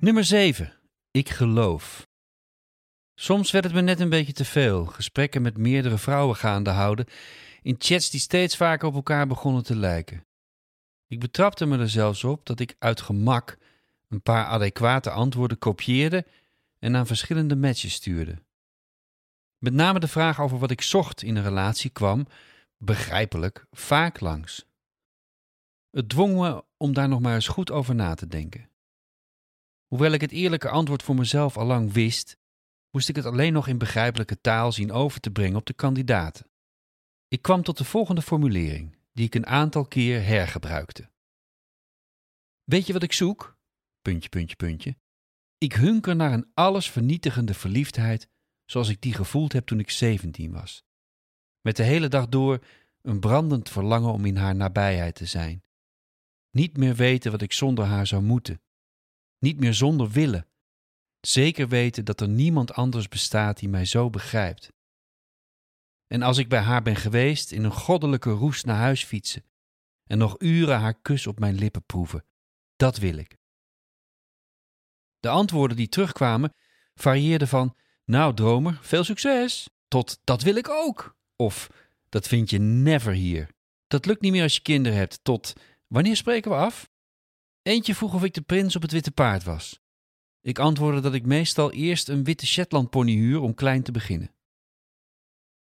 Nummer 7. Ik geloof. Soms werd het me net een beetje te veel. Gesprekken met meerdere vrouwen gaande houden. In chats die steeds vaker op elkaar begonnen te lijken. Ik betrapte me er zelfs op dat ik uit gemak een paar adequate antwoorden kopieerde en aan verschillende matches stuurde. Met name de vraag over wat ik zocht in een relatie kwam, begrijpelijk, vaak langs. Het dwong me om daar nog maar eens goed over na te denken. Hoewel ik het eerlijke antwoord voor mezelf al lang wist, moest ik het alleen nog in begrijpelijke taal zien over te brengen op de kandidaten. Ik kwam tot de volgende formulering, die ik een aantal keer hergebruikte. Weet je wat ik zoek? Puntje, puntje, puntje. Ik hunker naar een allesvernietigende verliefdheid zoals ik die gevoeld heb toen ik 17 was. Met de hele dag door een brandend verlangen om in haar nabijheid te zijn. Niet meer weten wat ik zonder haar zou moeten. Niet meer zonder willen. Zeker weten dat er niemand anders bestaat die mij zo begrijpt. En als ik bij haar ben geweest, in een goddelijke roes naar huis fietsen en nog uren haar kus op mijn lippen proeven, dat wil ik. De antwoorden die terugkwamen varieerden van nou, dromer, veel succes. Tot dat wil ik ook. Of dat vind je never hier. Dat lukt niet meer als je kinderen hebt. Tot wanneer spreken we af? Eentje vroeg of ik de prins op het witte paard was. Ik antwoordde dat ik meestal eerst een witte Shetlandpony huur om klein te beginnen.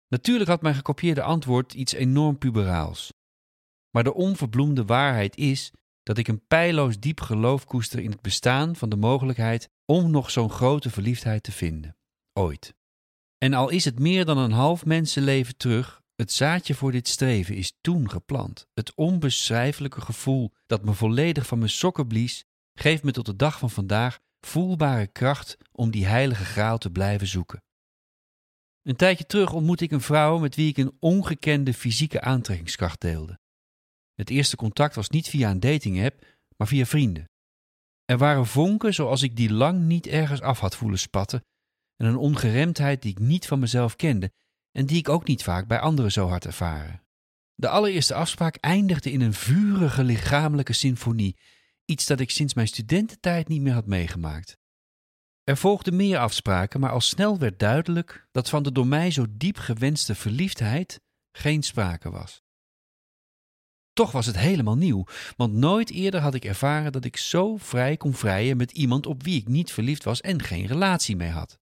Natuurlijk had mijn gekopieerde antwoord iets enorm puberaals. Maar de onverbloemde waarheid is dat ik een pijloos diep geloof koester in het bestaan van de mogelijkheid om nog zo'n grote verliefdheid te vinden ooit. En al is het meer dan een half mensenleven terug, het zaadje voor dit streven is toen geplant. Het onbeschrijfelijke gevoel dat me volledig van mijn sokken blies, geeft me tot de dag van vandaag voelbare kracht om die heilige graal te blijven zoeken. Een tijdje terug ontmoette ik een vrouw met wie ik een ongekende fysieke aantrekkingskracht deelde. Het eerste contact was niet via een dating-app, maar via vrienden. Er waren vonken zoals ik die lang niet ergens af had voelen spatten en een ongeremdheid die ik niet van mezelf kende en die ik ook niet vaak bij anderen zo hard ervaren. De allereerste afspraak eindigde in een vurige lichamelijke symfonie, iets dat ik sinds mijn studententijd niet meer had meegemaakt. Er volgden meer afspraken, maar al snel werd duidelijk dat van de door mij zo diep gewenste verliefdheid geen sprake was. Toch was het helemaal nieuw, want nooit eerder had ik ervaren dat ik zo vrij kon vrijen met iemand op wie ik niet verliefd was en geen relatie mee had.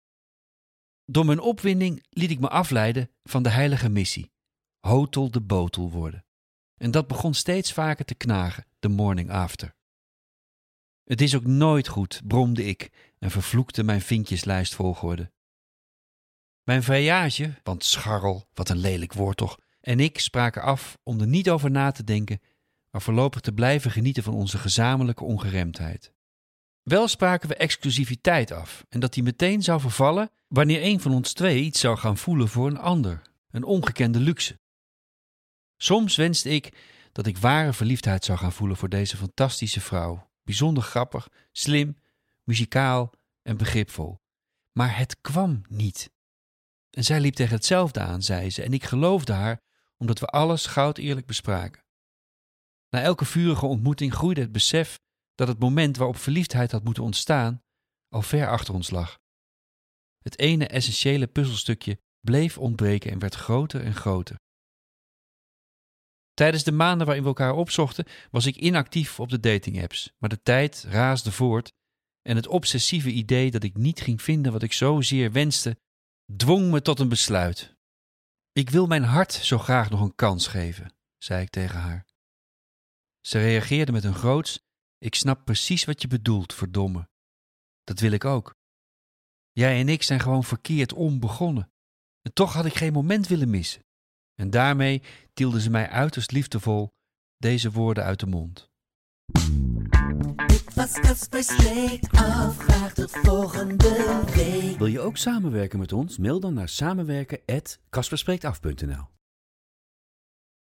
Door mijn opwinding liet ik me afleiden van de heilige missie: hotel de botel worden. En dat begon steeds vaker te knagen, de morning after. Het is ook nooit goed, bromde ik en vervloekte mijn vinkjeslijst volgorde. Mijn vrijage, want scharrel, wat een lelijk woord toch, en ik spraken af om er niet over na te denken, maar voorlopig te blijven genieten van onze gezamenlijke ongeremdheid. Wel spraken we exclusiviteit af en dat die meteen zou vervallen wanneer een van ons twee iets zou gaan voelen voor een ander, een ongekende luxe. Soms wenste ik dat ik ware verliefdheid zou gaan voelen voor deze fantastische vrouw, bijzonder grappig, slim, muzikaal en begripvol. Maar het kwam niet. En zij liep tegen hetzelfde aan, zei ze, en ik geloofde haar omdat we alles goud eerlijk bespraken. Na elke vurige ontmoeting groeide het besef dat het moment waarop verliefdheid had moeten ontstaan al ver achter ons lag. Het ene essentiële puzzelstukje bleef ontbreken en werd groter en groter. Tijdens de maanden waarin we elkaar opzochten, was ik inactief op de datingapps, maar de tijd raasde voort en het obsessieve idee dat ik niet ging vinden wat ik zozeer wenste, dwong me tot een besluit. Ik wil mijn hart zo graag nog een kans geven, zei ik tegen haar. Ze reageerde met een groots ik snap precies wat je bedoelt, verdomme. Dat wil ik ook. Jij en ik zijn gewoon verkeerd onbegonnen. En toch had ik geen moment willen missen. En daarmee tielde ze mij uiterst liefdevol deze woorden uit de mond. Dit was Kasper spreekt af. Graag tot volgende week. Wil je ook samenwerken met ons? Mail dan naar samenwerken@kasperspreektaf.nl.